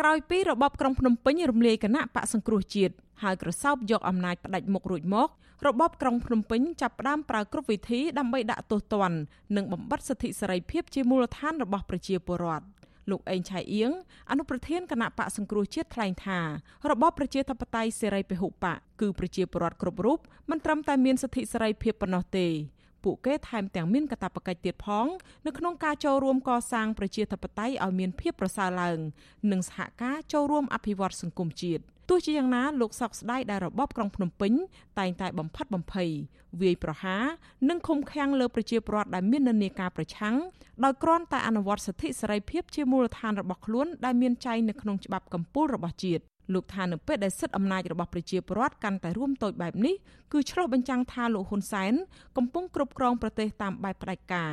ក្រោយពីរបបក្រុងភ្នំពេញរំលាយគណៈបកសង្គ្រោះជាតិហើយក្រសោបយកអំណាចផ្ដាច់មុខរួចមករបបក្រុងភ្នំពេញចាប់ផ្ដើមប្រើគ្រប់វិធីដើម្បីដាក់ទោសទណ្ឌនិងបំបត្តិសិទ្ធិសេរីភាពជាមូលដ្ឋានរបស់ប្រជាពលរដ្ឋលោកអេងឆៃអៀងអនុប្រធានគណៈបកសង្គ្រោះជាតិថ្លែងថារបបប្រជាធិបតេយ្យសេរីពហុបកគឺប្រជាពលរដ្ឋគ្រប់រូបមិនត្រឹមតែមានសិទ្ធិសេរីភាពប៉ុណ្ណោះទេ ពួកគេថែមទាំងមានកាតព្វកិច្ចទៀតផងនៅក្នុងការចូលរួមកសាងប្រជាធិបតេយ្យឲ្យមានភាពប្រសើរឡើង និងសហការចូលរួមអភិវឌ្ឍសង្គមជាតិទោះជាយ៉ាងណាលោកសោកស្ដាយដែលរបបក្រុងភ្នំពេញតែងតែបំផិតបំភ័យវាយប្រហារនិងឃុំឃាំងលើប្រជាពលរដ្ឋដែលមាននិន្នាការប្រឆាំងដោយគ្រាន់តែអនុវត្តសិទ្ធិសេរីភាពជាមូលដ្ឋានរបស់ខ្លួនដែលមានចែងនៅក្នុងច្បាប់កម្ពុជារបស់ជាតិ លោកថានៅពេលដែលសិទ្ធិអំណាចរបស់ប្រជាពលរដ្ឋកាន់តែរួមតូចបែបនេះគឺឆ្លុះបញ្ចាំងថាលោកហ៊ុនសែនកំពុងគ្រប់គ្រងប្រទេសតាមបែបផ្ដាច់ការ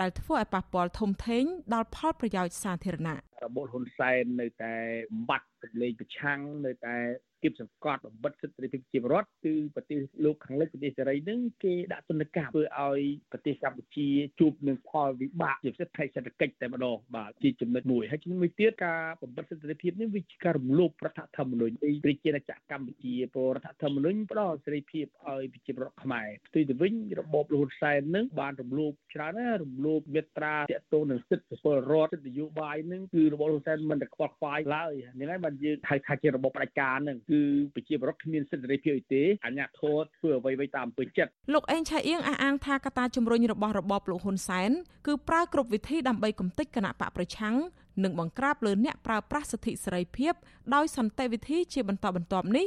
ដែលធ្វើឲ្យប៉ះពាល់ធំធេងដល់ផលប្រយោជន៍សាធារណៈរបបហ៊ុនសែននៅតែបំបត្តិសម្លេងប្រឆាំងនៅតែគៀបសង្កត់បំបិតសិទ្ធិសេរីភាពជាពលរដ្ឋគឺប្រទេសលោកខាងលិចប្រទេសសេរីនឹងគេដាក់ទណ្ឌកម្មធ្វើឲ្យប្រទេសកម្ពុជាជួបនឹងផលវិបាកជាពិសេសផ្នែកសេដ្ឋកិច្ចតែម្ដងបាទជាចំណុចមួយហើយចំណុចមួយទៀតការបំបិតសិទ្ធិសេរីភាពនេះវាជាការរំលោភរដ្ឋធម្មនុញ្ញនៃប្រជាណាចក្រកម្ពុជាព្រោះរដ្ឋធម្មនុញ្ញផ្ដល់សេរីភាពឲ្យប្រជាពលរដ្ឋខ្មែរផ្ទុយទៅវិញរបបលហ៊ុនសែននឹងបានរំលោភច្រើនណារំលោភមេត្រាតកតងនឹងសិទ្ធិពលរដ្ឋសិទ្ធិនយោបាយនឹងគឺរបបលហ៊ុនសែនមិនតែខ្វល់ខ្វាយឡើយហ្នឹងហើយបានយើងហៅថាជារបបផ្ដាច់ការនឹងគឺប្រជាពលរដ្ឋគ្មានសិទ្ធិសេរីភាពអីទេអញ្ញាធម៌ធ្វើអ្វីៗតាមអំពើចិត្តលោកអេងឆៃអៀងអះអាងថាកត្តាជំរុញរបស់របបលោកហ៊ុនសែនគឺប្រើគ្រប់វិធីដើម្បីកំទេចគណៈបកប្រឆាំងនិងបង្ក្រាបលើអ្នកប្រើប្រាស់សិទ្ធិសេរីភាពដោយសន្តិវិធីជាបន្តបន្ទាប់នេះ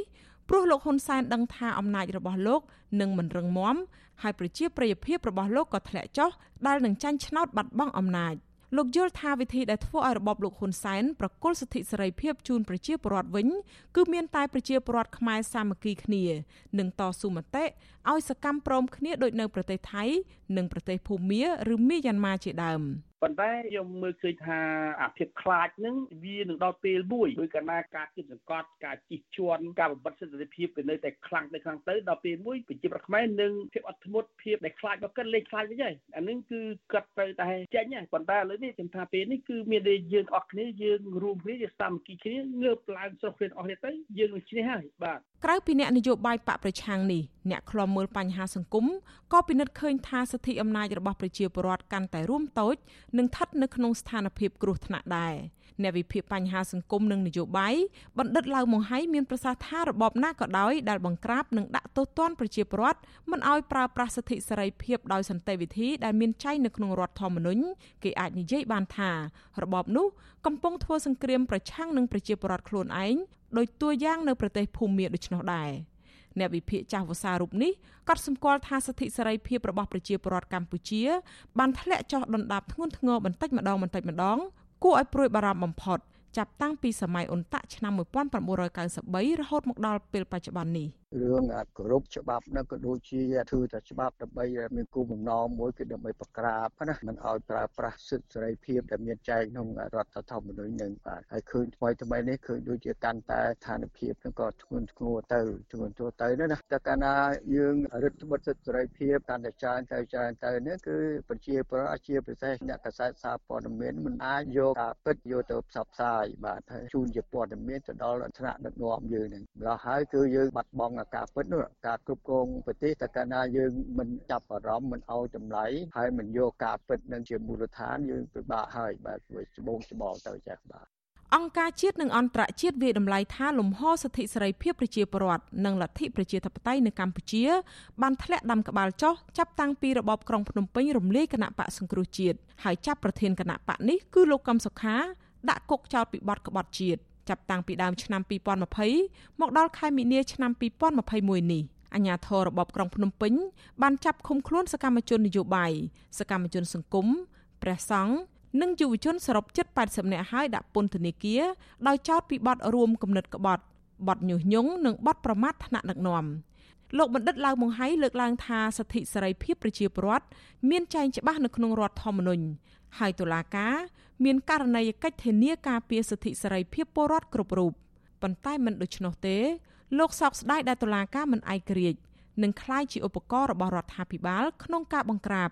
ព្រោះលោកហ៊ុនសែនដឹងថាអំណាចរបស់លោកនឹងមិនរឹងមាំហើយប្រជាប្រិយភាពរបស់លោកក៏ធ្លាក់ចុះដែលនឹងចាញ់ឆ្នោតបាត់បង់អំណាច។លោកយល់ថាវិធីដែលធ្វើឲ្យរបបលោកហ៊ុនសែនប្រគល់សិទ្ធិសេរីភាពជូនប្រជាពលរដ្ឋវិញគឺមានតែប្រជាពលរដ្ឋខ្មែរសាមគ្គីគ្នានិងតស៊ូមតិឲ្យសកម្មព្រមគ្នាដូចនៅប្រទេសថៃនិងប្រទេសភូមាឬមីយ៉ាន់ម៉ាជាដើម។ ប៉ុន្តែខ្ញុំមើលឃើញថាអាភាពខ្លាចហ្នឹងវានឹងដល់ពេលមួយដោយកាលណាការគិតសង្កត់ការជិះជាន់ការបំបត្តិសិទ្ធិភាពវានៅតែខ្លាំងទៅខ្លាំងទៅដល់ពេលមួយប្រជាប្រដ្ឋខ្មែរនឹងភាពអត់ធ្មត់ភាពដែលខ្លាចមកកិនលេខខ្លាចវិញហើយអានឹងគឺកាត់ទៅតែចេញហើយប៉ុន្តែឥឡូវនេះខ្ញុំថាពេលនេះគឺមានតែយើងអស់គ្នាយើងរួមគ្នាជាសាមគ្គីគ្នាងើបឡើងស្រុះគ្នាអស់គ្នាទៅយើងនឹងឈ្នះហើយបាទ ក្រៅពីអ្នកនយោបាយបកប្រឆាំងនេះអ្នកខ្លំមើលបញ្ហាសង្គមក៏ពិនិត្យឃើញថាសិទ្ធិអំណាចរបស់ប្រជាពលរដ្ឋកាន់តែរួមតូចនិងស្ថិតនៅក្នុងស្ថានភាពគ្រោះថ្នាក់ដែរ អ្នកវិភាគបញ្ហាសង្គមនិងនយោបាយបណ្ឌិតឡៅម៉ុងហៃមានប្រសាសន៍ថារបបណាក៏ដោយដែលបង្ក្រាបនិងដាក់ទោសទណ្ឌប្រជាពលរដ្ឋមិនឲ្យប្រើប្រាស់សិទ្ធិសេរីភាពដោយសន្តិវិធីដែលមានចែងនៅក្នុងរដ្ឋធម្មនុញ្ញគេអាចនិយាយបានថារបបនោះកំពុងធ្វើសង្គ្រាមប្រឆាំងនឹងប្រជាពលរដ្ឋខ្លួនឯងដោយតួយ៉ាងនៅប្រទេសភូមាដូច្នោះដែរអ្នកវិភាគចាស់វសារូបនេះក៏សម្គាល់ថាសិទ្ធិសេរីភាពរបស់ប្រជាពលរដ្ឋកម្ពុជាបានធ្លាក់ចុះដុនដាបធ្ងន់ធ្ងរបន្តិចម្ដងបន្តិចម្ដង គួរឲ្យព្រួយបារម្ភបំផុតចាប់តាំងពីសម័យអ៊ុនតាក់ឆ្នាំ1993រហូតមកដល់ពេលបច្ចុប្បន្ននេះ។ រឿងគោរពច្បាប់នោះក៏ដូចជាធ្វើតែច្បាប់ដើម្បីមានគោលបំណងមួយគឺដើម្បីបង្ក្រាបណាមិនឲ្យប្រើប្រាស់សិទ្ធិសេរីភាពដែលមានចែងក្នុងរដ្ឋធម្មនុញ្ញនឹងបាទហើយឃើញថ្មីថ្មីនេះឃើញដូចជាកាន់តែស្ថានភាពនឹងក៏ធ្ងន់ធ្ងរទៅធ្ងន់ធ្ងរទៅណាតែកាលណាយើងរដ្ឋបတ်សិទ្ធិសេរីភាពកាន់តែច្រើនទៅច្រើនទៅនេះគឺប្រជាពលរដ្ឋជាពិសេសអ្នកកសែតសារព័ត៌មានមិនអាចយកការពិតយកទៅផ្សព្វផ្សាយបាទហើយជូនជាព័ត៌មានទៅដល់ថ្នាក់ដឹកនាំយើងនឹងម្ល៉េះហើយគឺយើងបាត់បង់ការពិតនោះការគ្រប់គ្រងប្រទេសតែកាលណាយើងមិនចាប់អារម្មណ៍មិនឲ្យតម្លៃហើយមិនយកការពិតនឹងជាមូលដ្ឋានយើងពិបាកហើយបាទវាច្បងច្បងទៅចាស់បាទអង្គការជាតិនិងអន្តរជាតិវាតម្លៃថាលំហសិទ្ធិសេរីភាពប្រជាពលរដ្ឋនិងលទ្ធិប្រជាធិបតេយ្យនៅកម្ពុជាបានធ្លាក់ដាំក្បាលចុះចាប់តាំងពីរបបក្រុងភ្នំពេញរំលាយគណៈបកសង្គ្រោះជាតិហើយចាប់ប្រធានគណៈបកនេះគឺលោកកឹមសុខាដាក់គុកចោតពីបទក្បត់ជាតិ ចាប់តាំងពីដើមឆ្នាំ2020មកដល់ខែមីនាឆ្នាំ2021នេះអាជ្ញាធររបបក្រុងភ្នំពេញបានចាប់ឃុំខ្លួនសកម្មជននយោបាយសកម្មជនសង្គមព្រះសង្ឃនិងយុវជនសរុបជិត80នាក់ហើយដាក់ពន្ធនាគារដោយចោទពីបទរួមគំនិតក្បត់បទញុះញង់និងបទប្រមាថថ្នាក់ដឹកនាំ លោកបណ្ឌិតឡៅម៉ុងហៃលើកឡើងថាសិទ្ធិសេរីភាពប្រជាពលរដ្ឋមានចែងច្បាស់នៅក្នុងរដ្ឋធម្មនុញ្ញហើយតុលាការមានករណីកិច្ចធានាការពារសិទ្ធិសេរីភាពពលរដ្ឋគ្រប់រូបប៉ុន្តែមិនដូច្នោះទេលោកសោកស្ដាយដែលតុលាការមិនឯករាជ្យនិងคล้ายជាឧបករណ៍របស់រដ្ឋាភិបាលក្នុងការបង្ក្រាប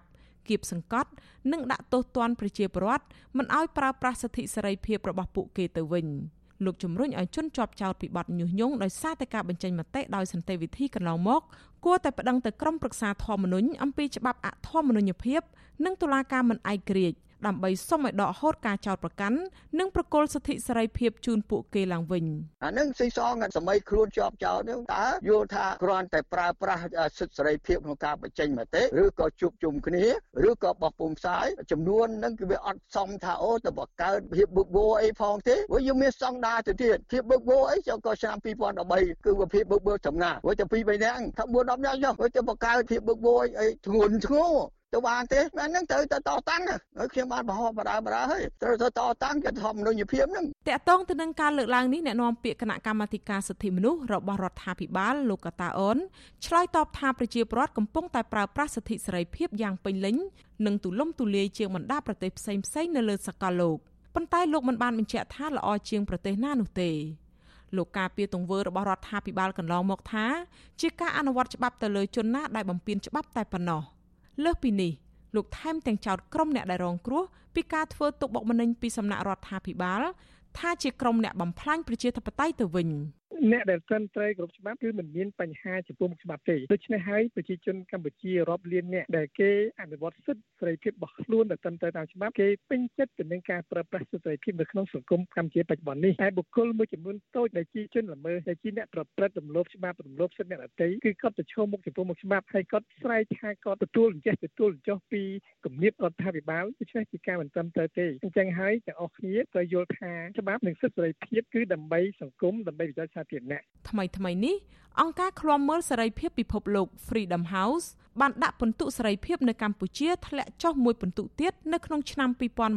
គៀបសង្កត់និងដាក់ទោសទណ្ឌប្រជាពលរដ្ឋមិនឲ្យប្រើប្រាស់សិទ្ធិសេរីភាពរបស់ពួកគេទៅវិញ លោកជំរុញឲ្យជន់ជាប់ចោតពីបទញុះញង់ដោយសារតែការបញ្ចេញមតិដោយសន្តិវិធីកន្លងមកគួរតែប្តឹងទៅក្រមប្រឹក្សាធម្មនុញ្ញអំពីច្បាប់អធម្មនុញ្ញភាព និងតុលាការមិនឯករាជ្យ ដើម្បីសុំឲ្យដកហូតការចោទប្រកាន់និងប្រគល់សិទ្ធិសេរីភាពជូនពួកគេឡើងវិញអានឹងស៊ីសងសម័យខ្លួនជាប់ចោទនោះតើយល់ថាគ្រាន់តែប្រើប្រាស់សិទ្ធិសេរីភាពក្នុងការបញ្ចេញមតិឬក៏ជួបជុំគ្នាឬក៏បោះពុំផ្សាយចំនួននឹងគឺវាអត់សមថាអូទៅបង្កើតភាពបឹកបោអីផងទេព្រោះយើងមានស្តង់ដារទៅទៀតភាពបឹកបោអីចូលក៏ឆ្នាំ2013គឺភាពបឹកបោចំណាព្រោះតែពី3នាក់ថា4 10នាក់ចុះព្រោះទៅបង្កើតភាពបឹកបោអីធ្ងន់ធ្ងរ ទៅបានទេមែនហ្នឹងត្រូវទៅតតាំងហើយខ្ញុំបានបរោះបដាបដាហើយត្រូវទៅតតាំងជាធម្មនុញ្ញភាពហ្នឹងតកតងទៅនឹងការលើកឡើងនេះអ្នកនាំពាក្យគណៈកម្មាធិការសិទ្ធិមនុស្សរបស់រដ្ឋាភិបាលលោកកតាអូនឆ្លើយតបថាប្រជាពលរដ្ឋកំពុងតែប្រើប្រាស់សិទ្ធិសេរីភាពយ៉ាងពេញលេញនិងទូលំទូលាយជាងបណ្ដាប្រទេសផ្សេងផ្សេងនៅលើសកលលោកប៉ុន្តែលោកមិនបានបញ្ជាក់ថាល្អជាងប្រទេសណានោះទេលោកការពីទង្វើរបស់រដ្ឋាភិបាលកន្លងមកថា ជាការអនុវត្តច្បាប់ទៅលើជនណាដែលបំពានច្បាប់តែប៉ុណ្ណោះ។ លើសពីនេះលោកថែមទាំងចោទក្រុមអ្នកដែលរងគ្រោះពីការធ្វើទុកបុកម្នេញពីសំណាក់រដ្ឋាភិបាលថាជាក្រុមអ្នកបំផ្លាញប្រជាធិបតេយ្យទៅវិញ។ អ្នកដែលត្រឹមត្រូវគ្រប់ច្បាប់គឺមិនមានបញ្ហាចំពោះមុខច្បាប់ទេដូច្នេះហើយប្រជាជនកម្ពុជារាប់លានអ្នកដែលគេអនុវត្តសិទ្ធិសេរីភាពរបស់ខ្លួនដែលត្រឹមត្រូវតាមច្បាប់គេពេញចិត្តទៅនឹងការប្រើប្រាស់សិទ្ធិសេរីភាពនៅក្នុងសង្គមកម្ពុជាបច្ចុប្បន្ននេះតែបុគ្គលមួយចំនួនតូចដែលជាជនល្មើសដែលជាអ្នកប្រព្រឹត្តរំលោភច្បាប់រំលោភសិទ្ធិអ្នកដទៃគឺគាត់ប្រឈមមុខចំពោះមុខច្បាប់ហើយគាត់ស្រែកថាគាត់ទទួលអញ្ចេះទទួលអញ្ចោះពីគំនាបរដ្ឋាភិបាលដូច្នេះជាការមិនត្រឹមត្រូវទេអញ្ចឹងហើយទាំងអស់គ្នាត្រូវយល់ថាច្បាប់និងសិទ្ធិសេរីភាពគឺដើម្បីសង្គមដើម្បីប្រយោជន៍សាធារណៈថ្មីថ្មីនេះអង្គការឃ្លាំមើលសេរីភាពពិភពលោក Freedom House បានដាក់ពិន្ទុសេរីភាពនៅកម្ពុជាធ្លាក់ចុះមួយពិន្ទុទៀតនៅក្នុងឆ្នាំ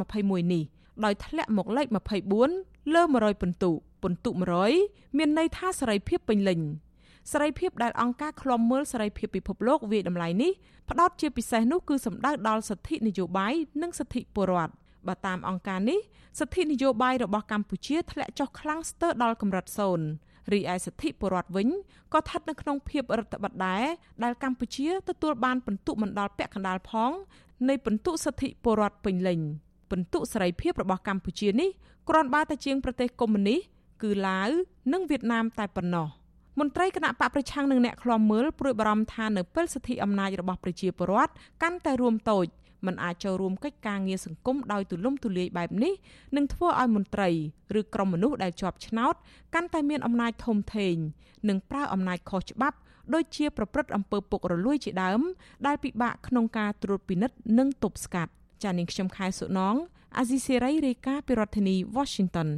2021នេះដោយធ្លាក់មកលេខ24លើ100ពិន្ទុពិន្ទុ100មានន័យថាសេរីភាពពេញលេញសេរីភាពដែលអង្គការឃ្លាំមើលសេរីភាពពិភពលោកវាយតម្លៃនេះផ្ដោតជាពិសេសនោះគឺសំដៅដល់សិទ្ធិនយោបាយនិងសិទ្ធិពលរដ្ឋបើតាមអង្គការនេះសិទ្ធិនយោបាយរបស់កម្ពុជាធ្លាក់ចុះខ្លាំងស្ទើរដល់កម្រិត0 រីឯសិទ្ធិពលរដ្ឋវិញក៏ស្ថិតនៅក្នុងភាពរដ្ឋបတ်ដែរដែលកម្ពុជាទទួលបានពិន្ទុមិនដល់ពាក់កណ្ដាលផងនៃពិន្ទុសិទ្ធិពលរដ្ឋពេញលេញពិន្ទុសេរីភាពរបស់កម្ពុជានេះគ្រាន់បើតែជាងប្រទេសកុម្មុយនីសគឺឡាវនិងវៀតណាមតែប៉ុណ្ណោះមន្ត្រីគណៈបកប្រឆាំងនឹងអ្នកឃ្លាំមើលព្រួយបារម្ភថានៅពេលសិទ្ធិអំណាចរបស់ប្រជាពលរដ្ឋកាន់តែរួមតូច មិនអាចចូលរួមកិច្ចការងារសង្គមដោយទូលំទូលាយបែបនេះនឹងធ្វើឲ្យមន្ត្រីឬក្រុមមនុស្សដែលជាប់ឆ្នោតកាន់តែមានអំណាចធំធេងនិងប្រើអំណាចខុសច្បាប់ដូចជាប្រព្រឹត្តអំពើពុករលួយជាដើម ដែលពិបាកក្នុងការត្រួតពិនិត្យនិងទប់ស្កាត់ចានាងខ្ញុំខែសុណងអាស៊ីសេរីរាយការណ៍ពីរដ្ឋធានី Washington